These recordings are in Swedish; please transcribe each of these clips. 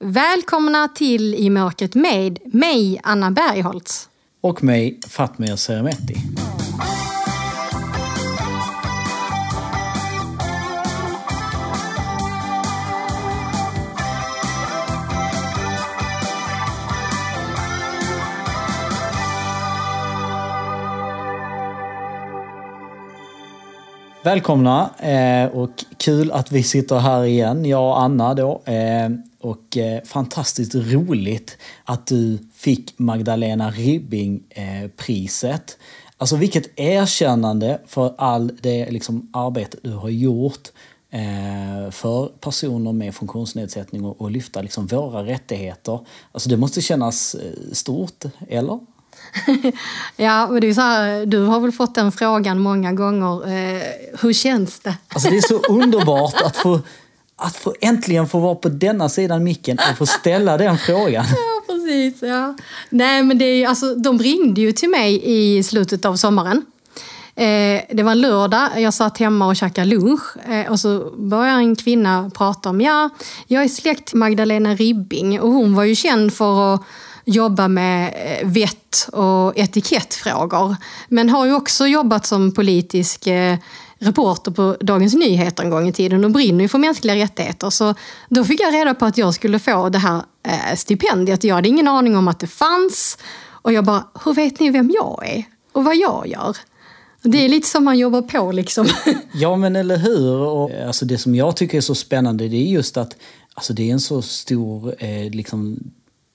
Välkomna till I mörkret med mig, Anna Bergholtz. Och mig, Fatmir Seremeti. Välkomna eh, och kul att vi sitter här igen, jag och Anna då. Eh, och eh, fantastiskt roligt att du fick Magdalena Ribbing-priset. Alltså vilket erkännande för all det liksom, arbete du har gjort för personer med funktionsnedsättning och, och lyfta liksom, våra rättigheter. Alltså det måste kännas stort, eller? ja, och det är så här, du har väl fått den frågan många gånger. Eh, hur känns det? Alltså det är så underbart att få, att få äntligen få vara på denna sidan micken och få ställa den frågan. Ja, precis. Ja. Nej, men det är, alltså, de ringde ju till mig i slutet av sommaren. Eh, det var en lördag, jag satt hemma och käkade lunch eh, och så började en kvinna prata om, ja, jag är släkt Magdalena Ribbing och hon var ju känd för att jobba med eh, vett och etikettfrågor. Men har ju också jobbat som politisk eh, reporter på Dagens Nyheter en gång i tiden och brinner ju för mänskliga rättigheter. Så då fick jag reda på att jag skulle få det här eh, stipendiet. Jag hade ingen aning om att det fanns. Och jag bara, hur vet ni vem jag är? Och vad jag gör? Det är lite som man jobbar på liksom. Ja men eller hur. Och, alltså, det som jag tycker är så spännande det är just att alltså, det är en så stor eh, liksom,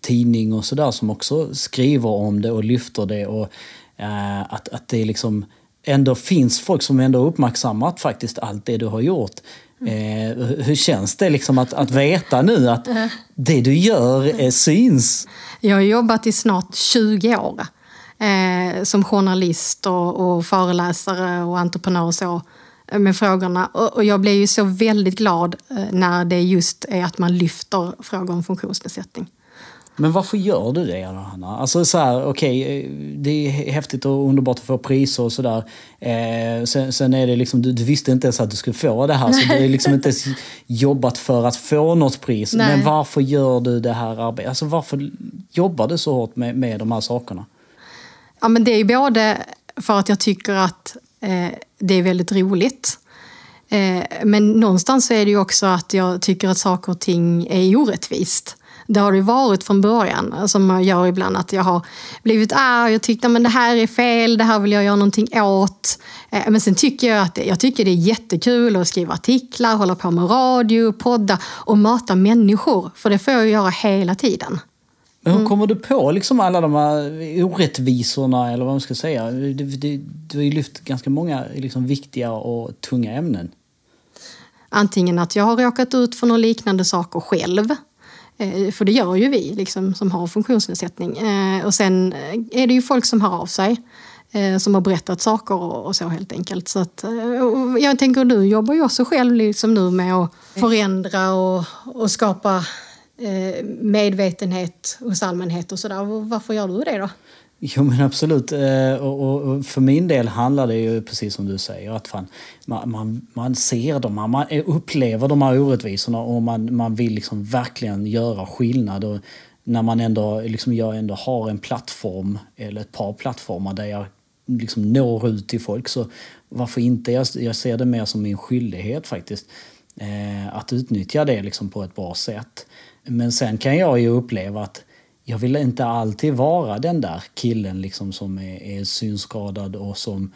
tidning och sådär som också skriver om det och lyfter det. Och eh, att, att det liksom ändå finns folk som ändå uppmärksammat faktiskt allt det du har gjort. Eh, hur känns det liksom att, att veta nu att det du gör eh, syns? Jag har jobbat i snart 20 år eh, som journalist och, och, föreläsare och entreprenör och så eh, med frågorna. Och, och jag blir ju så väldigt glad eh, när det just är att man lyfter frågor om funktionsnedsättning. Men varför gör du det Hanna? Alltså så här, okej, okay, eh, det är häftigt och underbart att få priser och sådär. Eh, sen, sen, är det liksom, du, du, visste inte ens att du skulle få det här. Nej. Så du har liksom inte ens jobbat för att få något pris. Nej. Men varför gör du det här arbetet? Alltså varför jobbar du så hårt med, med de här sakerna? Ja men det är ju både för att jag tycker att eh, det är väldigt roligt. Eh, men någonstans så är det ju också att jag tycker att saker och ting är orättvist. Det har det varit från början, som gör ibland, att jag har blivit arg och tyckt att det här är fel, det här vill jag göra någonting åt. Eh, men sen tycker jag att jag tycker det är jättekul att skriva artiklar, hålla på med radio, podda och mata människor, för det får jag göra hela tiden. Men hur mm. kommer du på liksom alla de här orättvisorna, eller vad man ska säga? Du, du, du har ju lyft ganska många liksom, viktiga och tunga ämnen. Antingen att jag har råkat ut för några liknande saker själv, Eh, för det gör ju vi liksom, som har funktionsnedsättning. Eh, och sen eh, är det ju folk som hör av sig som har berättat saker och, så helt enkelt. Så att, jag tänker du jobbar ju också själv liksom nu med att förändra och, och skapa medvetenhet hos allmänhet och sådär. Varför gör du det då? Jo men absolut. Eh, och, för min del handlar det ju precis som du säger att fan, man, man, man ser dem, man upplever de här orättvisorna och man, man vill liksom verkligen göra skillnad. Och när man ändå, liksom, jag ändå har en plattform, eller ett par plattformar där jag liksom når ut till folk så varför inte? Jag, jag ser det mer som min skyldighet faktiskt. Eh, att utnyttja det liksom på ett bra sätt. Men sen kan jag ju uppleva att jag vill inte alltid vara den där killen liksom som är, är synskadad och som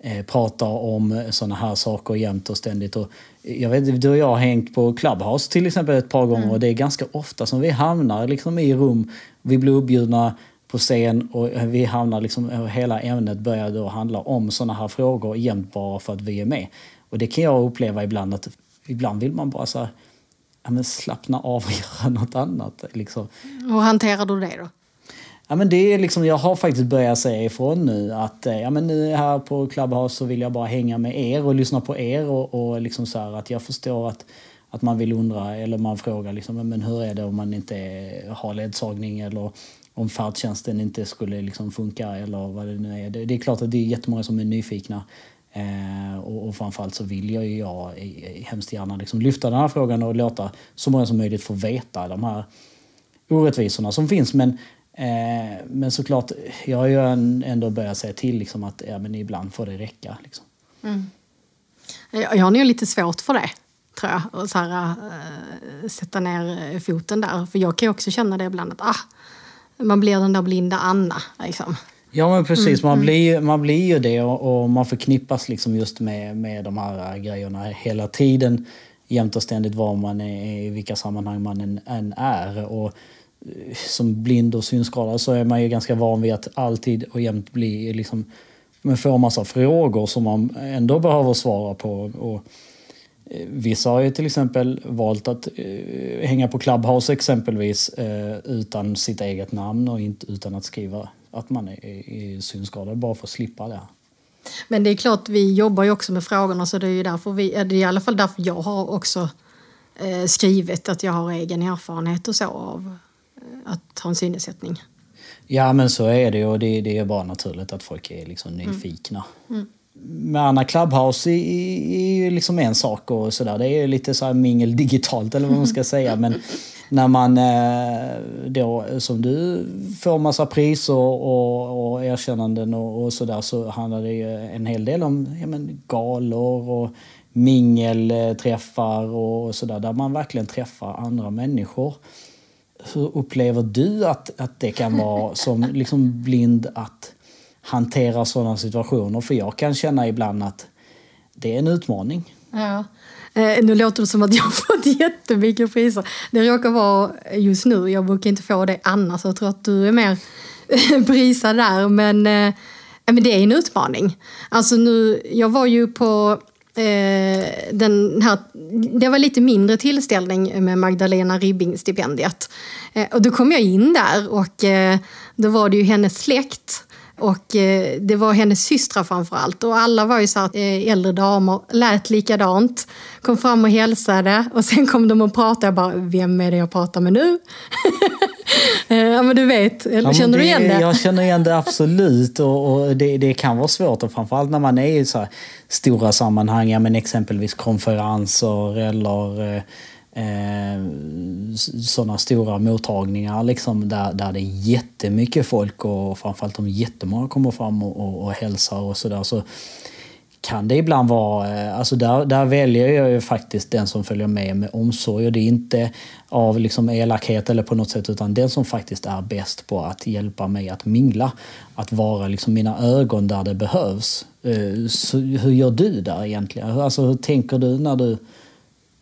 eh, pratar om såna här saker jämt och ständigt. Och jag vet, du och jag har hängt på Clubhouse till exempel ett par gånger mm. och det är ganska ofta som vi hamnar liksom i rum, vi blir uppbjudna på scen och vi hamnar liksom, hela ämnet börjar då handla om såna här frågor jämt bara för att vi är med. Och det kan jag uppleva ibland att ibland vill man bara så här, ja, men slappna av och göra något annat. Liksom. Hur hanterar du det då? Ja, men det är liksom, jag har faktiskt börjat säga ifrån nu att eh, ja, men nu här på Clubhouse så vill jag bara hänga med er och lyssna på er. Och, och liksom så att jag förstår att, att man vill undra eller man frågar liksom, men hur är det om man inte har ledsagning eller om färdtjänsten inte skulle liksom funka eller vad det nu är. Det, det är klart att det är jättemånga som är nyfikna Eh, och, och framförallt så vill jag ju jag eh, eh, hemskt gärna liksom lyfta den här frågan och låta så många som möjligt få veta de här orättvisorna som finns. Men, eh, men såklart, jag har ju ändå börjat säga till liksom att ja, men ibland får det räcka. Liksom. Mm. Jag, jag har nog lite svårt för det, tror jag. Och så här, äh, sätta ner foten där. För jag kan ju också känna det ibland att ah, man blir den där blinda Anna. Liksom. Ja men precis, mm, man, mm. blir, man blir ju det och, och, man förknippas liksom just med, med de här grejerna hela tiden. Jämt och ständigt var man är, i vilka sammanhang man än, än är. Och eh, som blind och synskadad så är man ju ganska van vid att alltid och jämt bli liksom, man får massa frågor som man ändå behöver svara på. Och, eh, Vissa har ju till exempel valt att eh, hänga på Clubhouse exempelvis utan sitt eget namn och inte utan att skriva att man är, är synskadad bara för att slippa det. Men det är klart, vi jobbar ju också med frågorna så det är ju därför vi, det är i alla fall därför jag har också eh, skrivit att jag har egen erfarenhet och så av eh, att ha en synnedsättning. Ja men så är det och det, det är bara naturligt att folk är liksom mm. nyfikna. Mm. Mm. Med Anna Clubhouse är ju liksom en sak och sådär. Det är lite så här mingel digitalt eller vad man ska säga. Men när man eh, då, som du, får massa priser och, och erkännanden och, och sådär så handlar det ju en hel del om ja, men, galor och mingelträffar och sådär. Där man verkligen träffar andra människor. Hur upplever du att, att det kan vara som liksom blind att hantera sådana situationer? För jag kan känna ibland att det är en utmaning. Ja. Eh, nu låter det som att jag har fått jättemycket priser. Det råkar vara just nu. Jag brukar inte få det annars. Jag tror att du är mer prisad där. Men, eh, men det är en utmaning. Alltså nu, jag var ju på eh, den här, det var lite mindre tillställning med Magdalena Ribbing-stipendiet. Eh, och då kom jag in där och eh, då var det ju hennes släkt och eh, det var hennes systrar framför allt. Och alla var ju så här, eh, äldre damer, lät likadant. Kom fram och hälsade och sen kom de och pratade. Jag bara, vem är det jag pratar med nu? Eh, ja men du vet, ja, känner det, du igen det? Jag känner igen det absolut och, och det, det, kan vara svårt och framförallt när man är i så stora sammanhang, ja, men exempelvis konferenser eller eh, sådana stora mottagningar liksom, där, där det är jättemycket folk och framförallt om jättemånga kommer fram och, och, och hälsar och sådär. Så kan det ibland vara, eh, alltså där, där väljer jag ju faktiskt den som följer med med omsorg och det är inte av liksom elakhet eller på något sätt utan den som faktiskt är bäst på att hjälpa mig att mingla. Att vara liksom mina ögon där det behövs. Eh, så hur gör du där egentligen? Alltså hur tänker du när du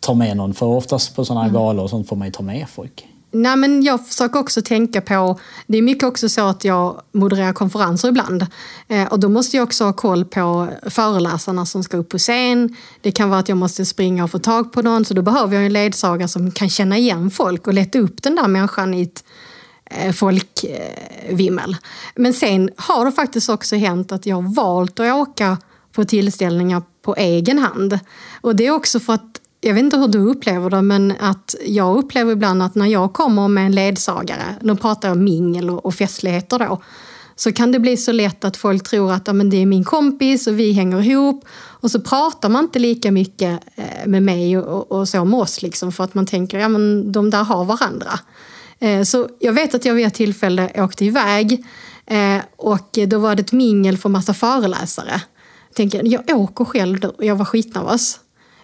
ta med någon. För oftast på sådana här mm. galor och sånt får man ju ta med folk. Nej, men jag försöker också tänka på, det är mycket också så att jag modererar konferenser ibland. Eh, och då måste jag också ha koll på föreläsarna som ska upp på scen. Det kan vara att jag måste springa och få tag på någon, så då behöver jag en ledsagare som kan känna igen folk och leta upp den där människan i ett eh, folkvimmel. Men sen har det faktiskt också hänt att jag har valt att åka på tillställningar på egen hand. Och det är också för att jag vet inte hur du upplever det, men att jag upplever ibland att när jag kommer med en ledsagare, nu pratar jag mingel och festligheter då, så kan det bli så lätt att folk tror att ja, men det är min kompis och vi hänger ihop. Och så pratar man inte lika mycket eh, med mig och, och så med oss, liksom, för att man tänker att ja, de där har varandra. Eh, så jag vet att jag vid ett tillfälle åkte iväg eh, och då var det ett mingel för massa föreläsare. Jag tänker, jag åker själv då, jag var skitnervös.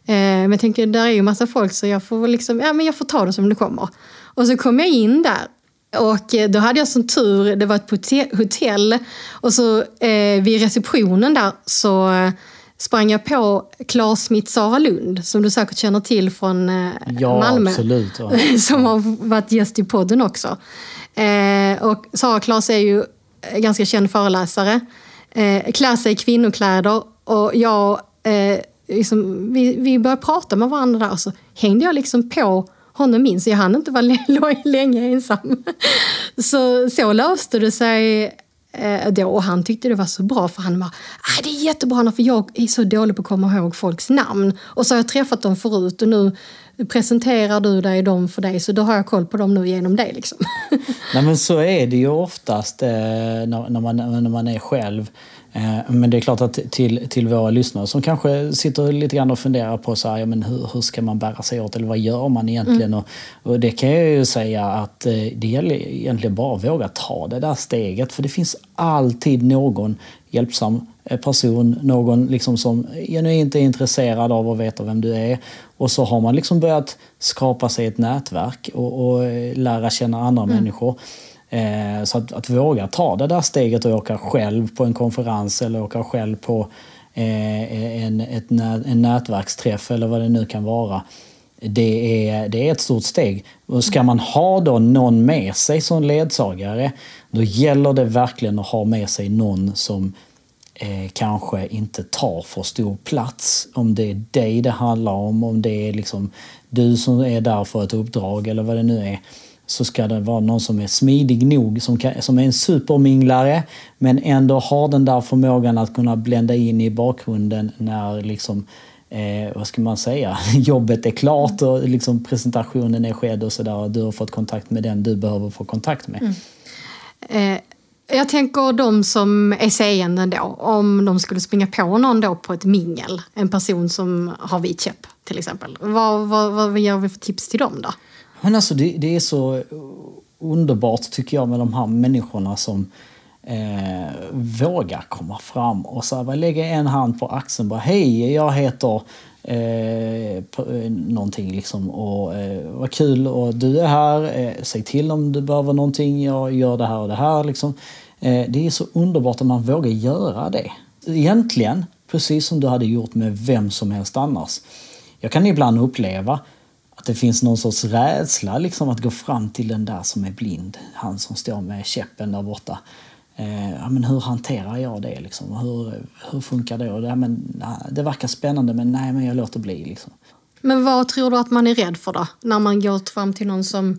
Eh, men jag tänker, där är ju massa folk så jag får, liksom, ja, men jag får ta det som det kommer. Och så kom jag in där och eh, då hade jag sån tur, det var ett hotell och så eh, vid receptionen där så eh, sprang jag på Claes Smith Sara Lund som du säkert känner till från eh, ja, Malmö. Absolut, ja. som har varit gäst i podden också. Eh, och Sara Claes är ju ganska känd föreläsare. Eh, klär sig i kvinnokläder och jag liksom, vi, vi började prata med varandra där och så hängde jag liksom på honom in så jag hann inte vara länge ensam. Så, så löste det sig eh, då och han tyckte det var så bra för han bara ah, det är jättebra för jag är så dålig på att komma ihåg folks namn. Och så har jag träffat dem förut och nu presenterar du dig dem för dig så då har jag koll på dem nu genom dig. Liksom. Nej men så är det ju oftast eh, när, när, man, när man är själv. Eh, men det är klart att till, till våra lyssnare som kanske sitter lite grann och funderar på så här, ja, men hur, hur ska man bära sig åt eller vad gör man egentligen? Mm. Och, och, det kan jag ju säga att eh, det gäller egentligen bara att våga ta det där steget för det finns alltid någon hjälpsam eh, person, någon liksom som genuint är intresserad av att veta vem du är. Och så har man liksom börjat skapa sig ett nätverk och, och lära känna andra mm. människor. Eh, så att, att, våga ta det där steget och åka själv på en konferens eller åka själv på eh, en, ett, en nätverksträff eller vad det nu kan vara. Det är, det är ett stort steg. Och ska man ha då någon med sig som ledsagare, då gäller det verkligen att ha med sig någon som eh, kanske inte tar för stor plats. Om det är dig det handlar om, om det är liksom du som är där för ett uppdrag eller vad det nu är så ska det vara någon som är smidig nog, som, kan, som är en superminglare men ändå har den där förmågan att kunna blända in i bakgrunden när liksom, eh, vad ska man säga, jobbet är klart och liksom presentationen är skedd och sådär och du har fått kontakt med den du behöver få kontakt med. Mm. Eh, jag tänker de som är seende då, om de skulle springa på någon då på ett mingel, en person som har vit käpp till exempel. Vad, vad, vad ger vi för tips till dem då? Men alltså det, det, är så underbart tycker jag med de här människorna som eh, vågar komma fram och så här, lägga en hand på axeln bara hej jag heter eh, eh, någonting liksom och eh, vad kul och du är här, eh, säg till om du behöver någonting, jag gör det här och det här liksom. Eh, det är så underbart att man vågar göra det. Egentligen precis som du hade gjort med vem som helst annars. Jag kan ibland uppleva det finns någon sorts rädsla liksom att gå fram till den där som är blind. Han som står med käppen där borta. Eh, ja, men hur hanterar jag det? Liksom? Hur, hur funkar det? Ja, men, nej, det verkar spännande men nej, men jag låter bli. Liksom. Men vad tror du att man är rädd för då? När man går fram till någon som,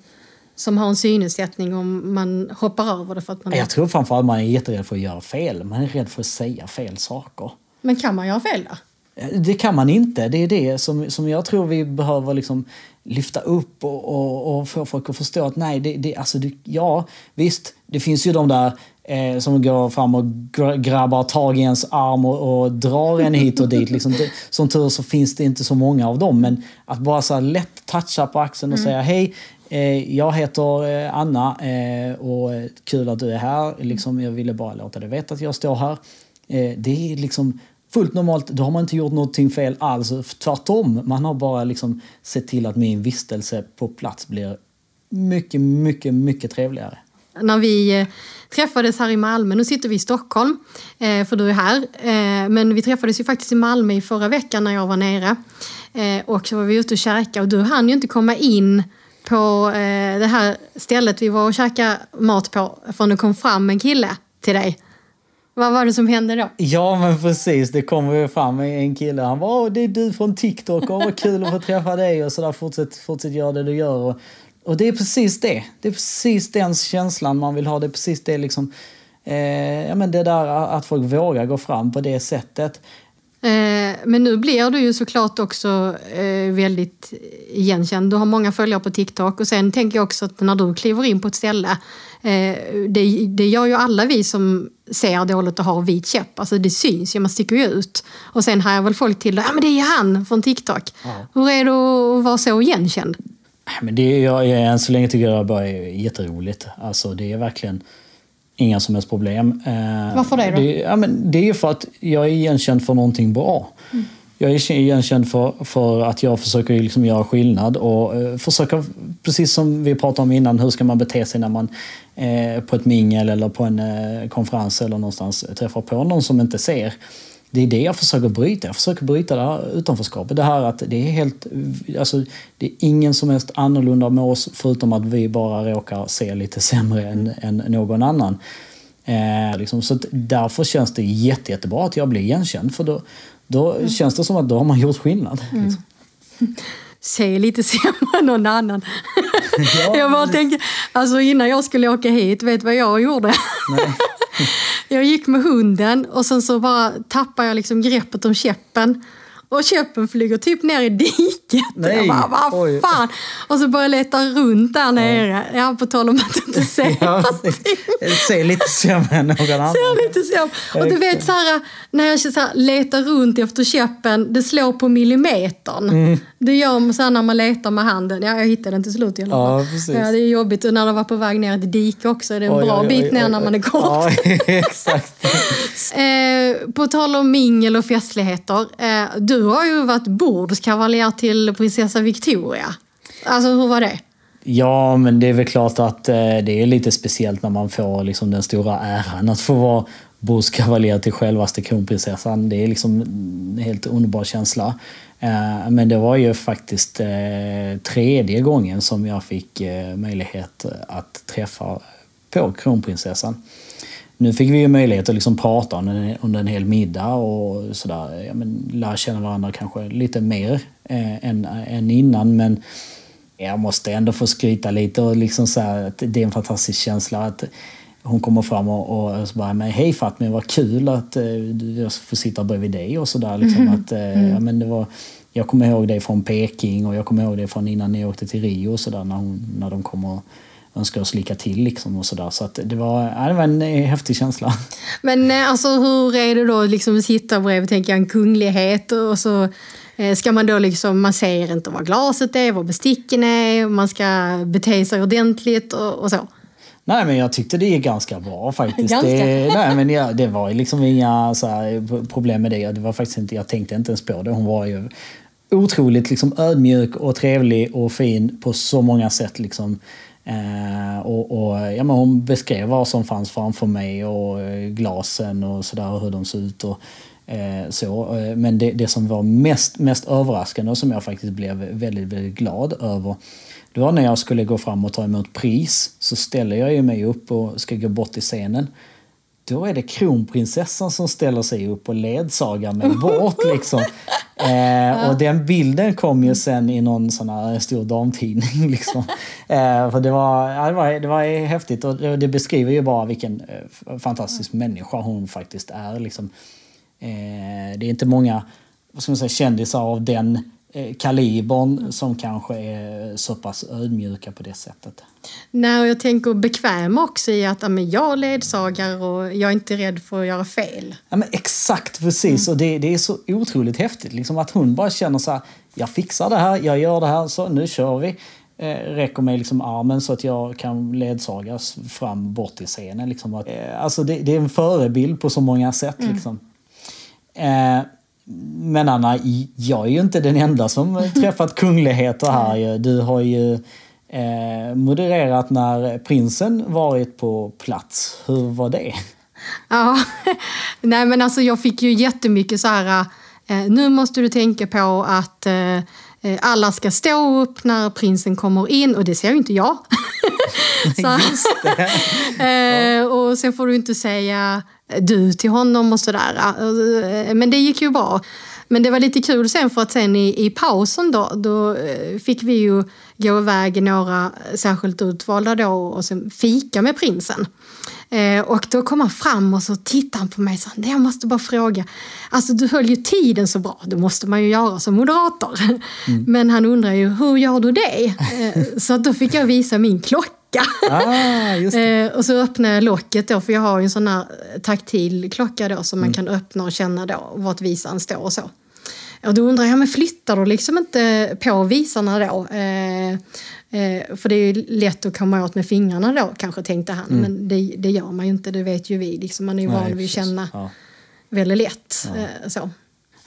som har en synnedsättning och man hoppar över det för att man... Jag tror framförallt man är jätterädd för att göra fel. Man är rädd för att säga fel saker. Men kan man göra fel då? Det kan man inte. Det är det som, som jag tror vi behöver liksom lyfta upp och, och, och få folk att förstå att nej, det, det, alltså det, ja visst, det finns ju de där eh, som går fram och grabbar tag i ens arm och, och drar en hit och dit. Liksom. Det, som tur så finns det inte så många av dem, men att bara så lätt toucha på axeln och mm. säga hej, eh, jag heter eh, Anna eh, och kul att du är här. Liksom, jag ville bara låta dig veta att jag står här. Eh, det är liksom fullt normalt, då har man inte gjort någonting fel alls. Tvärtom, man har bara liksom sett till att min vistelse på plats blir mycket, mycket, mycket trevligare. När vi eh, träffades här i Malmö, nu sitter vi i Stockholm, eh, för du är här, eh, men vi träffades ju faktiskt i Malmö i förra veckan när jag var nere. Och så var vi ute och käkade och du hann ju inte komma in på det här stället vi var och käkade mat på förrän det kom fram en kille till dig vad var det som hände då? Ja men precis, det kom ju fram en kille. Han var det är du från TikTok, Åh, vad kul att få träffa dig och sådär. Fortsätt, fortsätt göra det du gör. Och, och det är precis det. Det är precis den känslan man vill ha. Det är precis det liksom, eh, ja men det där att folk vågar gå fram på det sättet. Eh, men nu blir du ju såklart också eh, väldigt igenkänd. Du har många följare på TikTok och sen tänker jag också att när du kliver in på ett ställe, eh, det, det gör ju alla vi som ser dåligt och har vit käpp. Alltså det syns ju, man sticker ju ut. Och sen har jag väl folk till, ja men det är han från TikTok. Ja. Hur är det att vara så igenkänd? Men det är, jag, än så länge tycker jag bara är jätteroligt. Alltså det är verkligen Inga som helst problem. Eh, Varför det då? Det, ja, men det är ju för att jag är igenkänd för någonting bra. Mm. Jag är igenkänd för, för att jag försöker liksom göra skillnad och eh, försöker, precis som vi pratade om innan, hur ska man bete sig när man eh, på ett mingel eller på en eh, konferens eller någonstans träffar på någon som inte ser det är det jag försöker bryta. Jag försöker bryta det här utanförskapet. Det här att det är helt... Alltså, det är ingen som helst annorlunda med oss förutom att vi bara råkar se lite sämre än, än någon annan. Eh, liksom, så därför känns det jätte, jättebra att jag blir igenkänd. För då, då mm. känns det som att då har man gjort skillnad. Mm. Liksom. Se lite sämre än någon annan. Ja, jag bara tänker, alltså innan jag skulle åka hit, vet du vad jag gjorde? Jag gick med hunden och sen så bara tappade jag liksom greppet om käppen. Och käppen flyger typ ner i diket. Nej, jag bara, vad oj. fan? Och så börjar jag leta runt där nere. Ja, på tal om att inte se Ja, ser lite sämre än någon annan. ser lite så. Och du vet så här, när jag så här, letar runt efter käppen, det slår på millimetern. Mm. Det gör man så här när man letar med handen. Ja, jag hittade den till slut i alla fall. Ja, precis. Ja, det är jobbigt. Och när det var på väg ner i ett dike också, är det en Oj, bra oj, bit ner när man är kort. Ja, exakt. Eh, på tal om mingel och festligheter. Eh, du har ju varit bordskavaljer till prinsessa Victoria. Alltså hur var det? Ja, men det är väl klart att eh, det är lite speciellt när man får liksom, den stora äran att få vara bordskavaljer till självaste kronprinsessan. Det är liksom en helt underbar känsla. Eh, men det var ju faktiskt eh, tredje gången som jag fick eh, möjlighet att träffa på kronprinsessan. Nu fick vi ju möjlighet att liksom prata under en, under en hel middag och sådär. Ja, men lära känna varandra kanske lite mer eh, än, än innan. Men jag måste ändå få skryta lite och liksom säga att det är en fantastisk känsla att hon kommer fram och, och så bara men hej Fatmi, vad kul att eh, jag får sitta bredvid dig och sådär. Liksom, att, eh, ja, men det var, jag kommer ihåg dig från Peking och jag kommer ihåg dig från innan ni åkte till Rio och sådär när, hon- när de kommer och önskar oss lycka till liksom och sådär. Så att det var, ja, det var en eh, häftig känsla. Men eh, alltså hur är det då liksom sitta bredvid tänker jag, en kunglighet och så eh, ska man då liksom, man ser inte vad glaset är, vad besticken är, man ska bete sig ordentligt och, och så. Nej men jag tyckte det gick ganska bra faktiskt. Ganska? Det, nej, men jag, det var liksom inga så här, problem med det. det var faktiskt inte, jag tänkte inte ens på det. Hon var ju otroligt liksom, ödmjuk och trevlig och fin på så många sätt. Liksom. Eh, och, och, ja, men hon beskrev vad som fanns framför mig och eh, glasen och sådär och hur de såg ut. Och, eh, så. Eh, men det, det som var mest, mest överraskande och som jag faktiskt blev väldigt, väldigt glad över det var när jag skulle gå fram och ta emot pris så ställer jag ju mig upp och ska gå bort till scenen. Då är det kronprinsessan som ställer sig upp och ledsagar mig bort liksom. Eh, och den bilden kom ju sen i någon sån här stor damtidning. Liksom. Eh, för det var, ja, det, var, det var häftigt och det, det beskriver ju bara vilken eh, fantastisk människa hon faktiskt är. Liksom. Eh, det är inte många vad ska man säga, kändisar av den kalibern som kanske är så pass ödmjuka på det sättet. Nej, och jag tänker bekväm också i att ja, men jag ledsagar och jag är inte rädd för att göra fel. Ja, men exakt precis, och det, det är så otroligt häftigt. Liksom att hon bara känner så här, jag fixar det här, jag gör det här, så nu kör vi. Eh, räcker mig liksom armen så att jag kan ledsagas fram bort till scenen. Liksom att, eh, alltså det, det är en förebild på så många sätt. Liksom. Eh, men Anna, jag är ju inte den enda som träffat kungligheter här. ju. Du har ju eh, modererat när prinsen varit på plats. Hur var det? Ja, nej men alltså jag fick ju jättemycket så här, eh, nu måste du tänka på att eh, alla ska stå upp när prinsen kommer in och det ser ju inte jag. så, och sen får du inte säga du till honom och sådär. Eh, Men det gick ju bra. Men det var lite kul sen för att sen i, i pausen då, då eh, fick vi ju gå iväg några särskilt utvalda då och sen fika med prinsen. Eh, och då kom han fram och så tittade han på mig och sa jag måste bara fråga. Alltså du höll ju tiden så bra, det måste man ju göra som moderator. Men han undrar ju hur gör du det? Eh, så då fick jag visa min klocka. Ah, just det. Eh, och så öppnade jag locket då, för jag har ju en sån här taktil klocka då som man kan öppna och känna då vart visaren står och så. Och då undrar jag, men flyttar du liksom inte på visarna då? Eh, eh, för det är ju lätt att komma åt med fingrarna då, kanske tänkte han. Men det, det gör man ju inte, det vet ju vi. Liksom, man är ju van vid att känna Ja. väldigt lätt. Eh, så.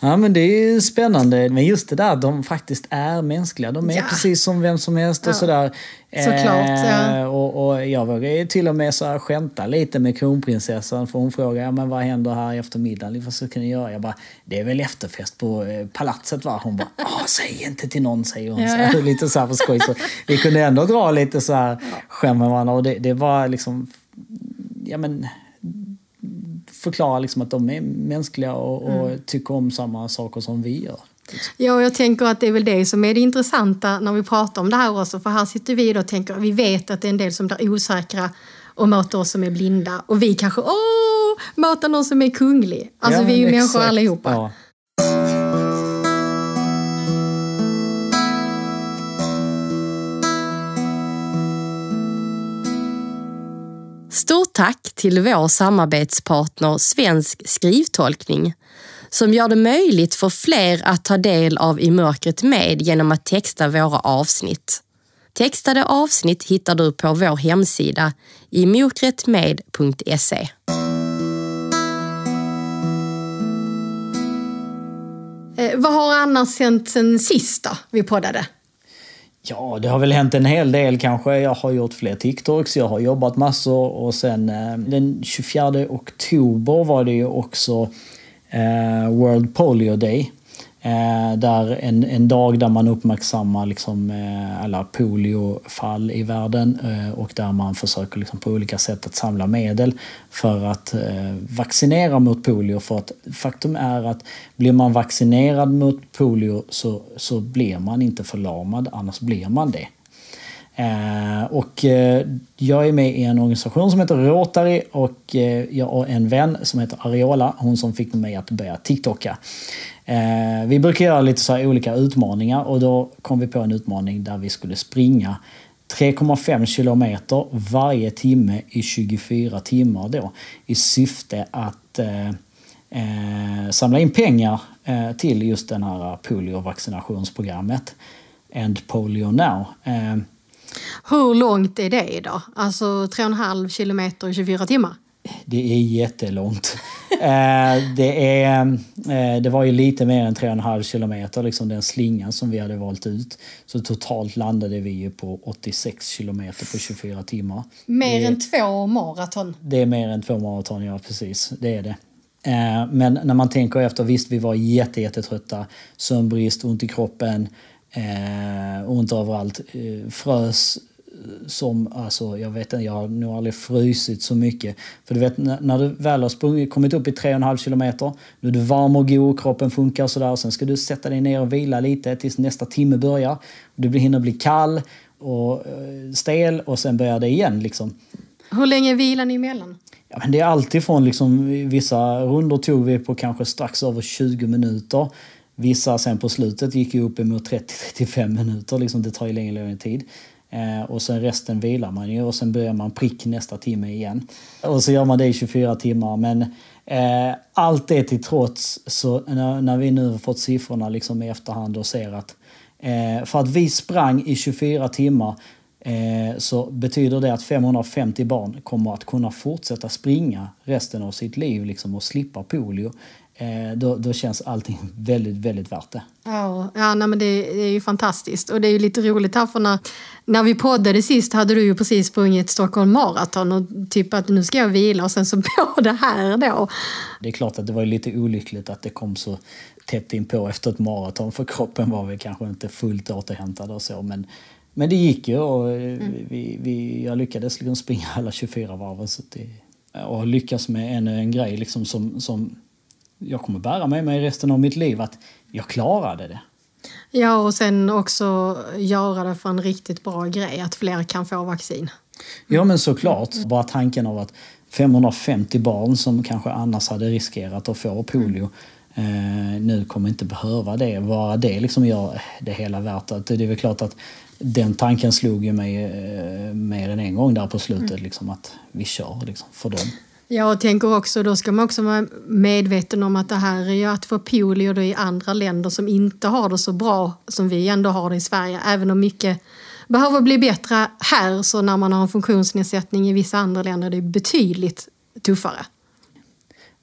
Ja men det är spännande. Men just det där, de faktiskt är mänskliga. De är Ja. precis som vem som helst och Ja. sådär. Såklart, ja. Eh, och, och jag vågar ju till och med så här skämta lite med kronprinsessan. För hon frågar, ja men vad händer här i eftermiddagen? Vad ska ni göra? Jag bara, det är väl efterfest på eh, palatset va? Hon bara, Åh, säg inte till någon säger hon. Ja, Så här, lite så här på skoj. Så vi kunde ändå dra lite så här skämt med varandra. Och det, det var liksom, ja men förklara liksom att de är mänskliga och, och Mm. tycker om samma saker som vi gör. Ja, och jag tänker att det är väl det som är det intressanta när vi pratar om det här också. För här sitter vi och tänker, vi vet att det är en del som blir osäkra och möter oss som är blinda. Och vi kanske, åh, möter någon som är kunglig. Alltså Ja, vi är ju men människor exakt. allihopa. Ja. Stort tack till vår samarbetspartner Svensk skrivtolkning som gör det möjligt för fler att ta del av I mörkret med genom att texta våra avsnitt. Textade avsnitt hittar du på vår hemsida imokretmed.se. Eh, vad har annars hänt sen sist då, vi poddade? Ja, det har väl hänt en hel del kanske. Jag har gjort fler TikToks, jag har jobbat massor och sen eh, den 24 oktober var det ju också eh, World Polio Day. Eh, där en, en dag där man uppmärksammar liksom, eh, alla poliofall i världen eh, och där man försöker liksom, på olika sätt att samla medel för att eh, vaccinera mot polio. För att faktum är att blir man vaccinerad mot polio så, så blir man inte förlamad, annars blir man det. Eh, och eh, jag är med i en organisation som heter Rotary och eh, jag har en vän som heter Ariola, hon som fick mig att börja TikToka. Eh, vi brukar göra lite så olika utmaningar och då kom vi på en utmaning där vi skulle springa 3,5 kilometer varje timme i 24 timmar då i syfte att eh, eh, samla in pengar eh, till just den här poliovaccinationsprogrammet End Polio Now. Eh, hur långt är det då? Alltså 3,5 kilometer i 24 timmar? Det är jättelångt. Eh, det, är, eh, det var ju lite mer än 3,5 kilometer, liksom den slingan som vi hade valt ut. Så totalt landade vi ju på 86 kilometer på 24 timmar. Mer det, än två maraton? Det är mer än två maraton, ja precis. Det är det. Eh, men när man tänker efter, visst vi var jättetrötta, sömnbrist, ont i kroppen, ont överallt, frös som, alltså jag vet inte, jag har nog aldrig frusit så mycket. För du vet när du väl har sprungit, kommit upp i 3,5 kilometer, nu är du varm och god, kroppen funkar och sådär. Sen ska du sätta dig ner och vila lite tills nästa timme börjar. Du hinner bli kall och eh, stel och sen börjar det igen liksom. Hur länge vilar ni emellan? Ja, men det är alltid från liksom, vissa rundor tog vi på kanske strax över 20 minuter. Vissa sen på slutet gick ju upp emot 30-35 minuter, liksom, det tar ju längre, längre tid. Eh, och sen resten vilar man ju och sen börjar man prick nästa timme igen. Och så gör man det i 24 timmar. Men eh, allt det till trots, så när, när, vi nu har fått siffrorna liksom i efterhand och ser att eh, för att vi sprang i 24 timmar eh, så betyder det att 550 barn kommer att kunna fortsätta springa resten av sitt liv liksom, och slippa polio. Eh, då, då, känns allting väldigt, väldigt värt det. Ja, ja nej, men det, det, är ju fantastiskt. Och det är ju lite roligt här för när, när vi poddade sist hade du ju precis sprungit Stockholm Marathon och typ att nu ska jag vila och sen så på det här då. Det är klart att det var lite olyckligt att det kom så tätt in på efter ett maraton för kroppen var väl kanske inte fullt återhämtad och så men men det gick ju och mm. vi, vi, jag lyckades liksom springa alla 24 varv. Så det, och lyckas med ännu en grej liksom som, som jag kommer bära med mig resten av mitt liv att jag klarade det. Ja, och sen också göra det för en riktigt bra grej, att fler kan få vaccin. Ja, men såklart. Bara tanken av att 550 barn som kanske annars hade riskerat att få polio eh, nu kommer inte behöva det. Bara det liksom gör det hela värt att det är väl klart att den tanken slog ju mig eh, mer än en gång där på slutet, mm. liksom, att vi kör liksom, för dem. Jag tänker också, då ska man också vara medveten om att det här är ju att få polio i andra länder som inte har det så bra som vi ändå har det i Sverige. Även om mycket behöver bli bättre här så när man har en funktionsnedsättning i vissa andra länder är det betydligt tuffare.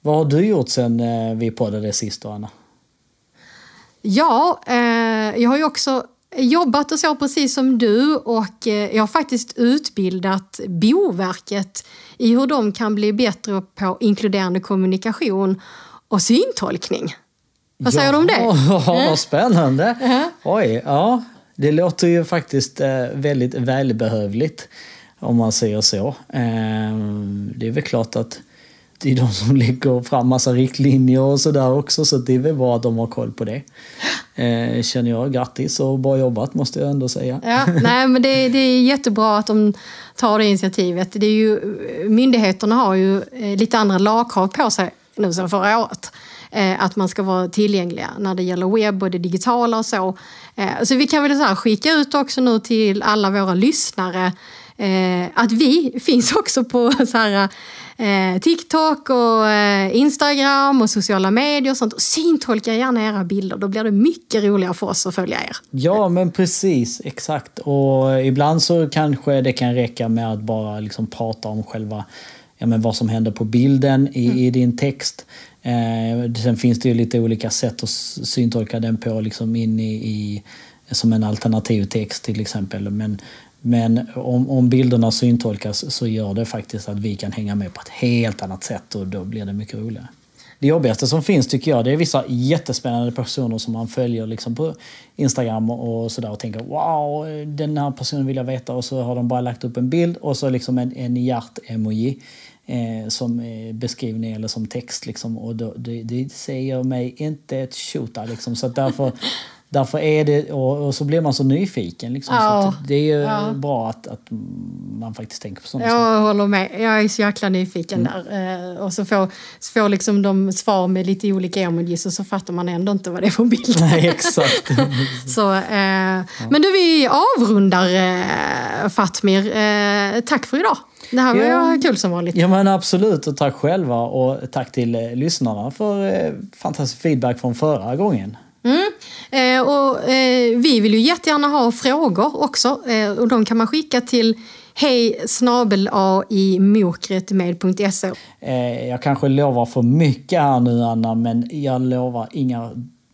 Vad har du gjort sen eh, vi poddade sist då, Anna? Ja, eh, jag har ju också jobbat och så precis som du och eh, jag har faktiskt utbildat Boverket i hur de kan bli bättre på inkluderande kommunikation och syntolkning. Vad säger ja, du om det? Ja, spännande! Uh -huh. Oj, ja. Det låter ju faktiskt eh, väldigt välbehövligt om man säger så. Eh, det är väl klart att det är de som lägger fram massa riktlinjer och sådär också så det är väl bra att de har koll på det. Eh, känner jag. Grattis och bra jobbat måste jag ändå säga. Ja, nej, men det, det är jättebra att de tar det initiativet. Det är ju, myndigheterna har ju eh, lite andra lagkrav på sig nu sedan förra året. Eh, att man ska vara tillgängliga när det gäller webb och det digitala och så. Eh, så vi kan väl så skicka ut också nu till alla våra lyssnare eh, att vi finns också på så här, eh, TikTok och eh, Instagram och sociala medier och sånt. Och syntolka gärna era bilder, då blir det mycket roligare för oss att följa er. Ja, men precis. Exakt. Och ibland så kanske det kan räcka med att bara liksom prata om själva ja, men vad som händer på bilden i, mm. i din text. Eh, sen finns det ju lite olika sätt att syntolka den på, liksom in i, i som en alternativ text till exempel. Men, men om, om bilderna syntolkas så gör det faktiskt att vi kan hänga med på ett helt annat sätt och då blir det mycket roligare. Det jobbigaste som finns tycker jag det är vissa jättespännande personer som man följer liksom på Instagram och sådär och tänker wow, den här personen vill jag veta och så har de bara lagt upp en bild och så liksom en, en hjärt-emoji eh, som eh, beskrivning eller som text. Liksom, och då, det, det säger mig inte ett tjota. Liksom, så därför, därför är det, och, och, så blir man så nyfiken. Liksom, ja, så det är ju ja. bra att, att man faktiskt tänker på sånt. Jag saker. håller med. Jag är så jäkla nyfiken mm. där. Eh, och så får, så får liksom de svar med lite olika emojis och så fattar man ändå inte vad det är för bild. Nej, exakt. så, eh, ja. Men du, vi avrundar eh, Fatmir. Eh, tack för idag. Det här var ja. kul som vanligt. Ja men absolut och tack själva och tack till eh, lyssnarna för eh, fantastisk feedback från förra gången. Mm. Eh, och, eh, vi vill ju jättegärna ha frågor också eh, och de kan man skicka till hej snabel i mokretmed.se. Eh, jag kanske lovar för mycket här nu Anna men jag lovar inga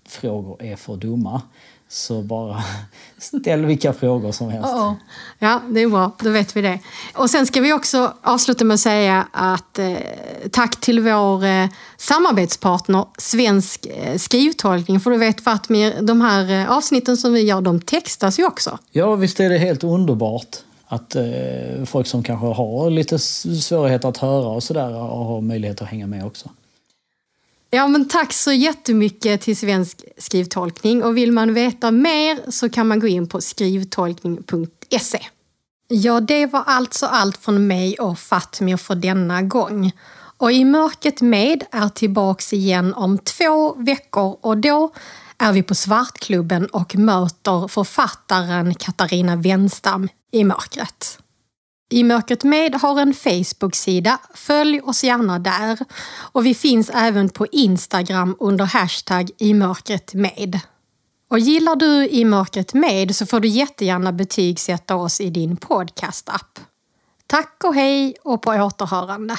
frågor är för dumma. Så bara ställ vilka frågor som helst. Oh, oh. Ja, det är bra. Då vet vi det. Och sen ska vi också avsluta med att säga att eh, tack till vår eh, samarbetspartner Svensk eh, skrivtolkning. För du vet Fatmir, de här eh, avsnitten som vi gör, de textas ju också. Ja, visst är det helt underbart att eh, folk som kanske har lite svårigheter att höra och sådär har möjlighet att hänga med också. Ja, men tack så jättemycket till Svensk skrivtolkning och vill man veta mer så kan man gå in på skrivtolkning.se. Ja, det var alltså allt från mig och Fatmir för denna gång. Och I mörkret med är tillbaks igen om två veckor och då är vi på Svartklubben och möter författaren Katarina Wenstam i mörkret. I mörkret med har en Facebook-sida. Följ oss gärna där. Och vi finns även på Instagram under hashtag i mörkret med. Och gillar du I mörkret med så får du jättegärna betygsätta oss i din podcast-app. Tack och hej och på återhörande.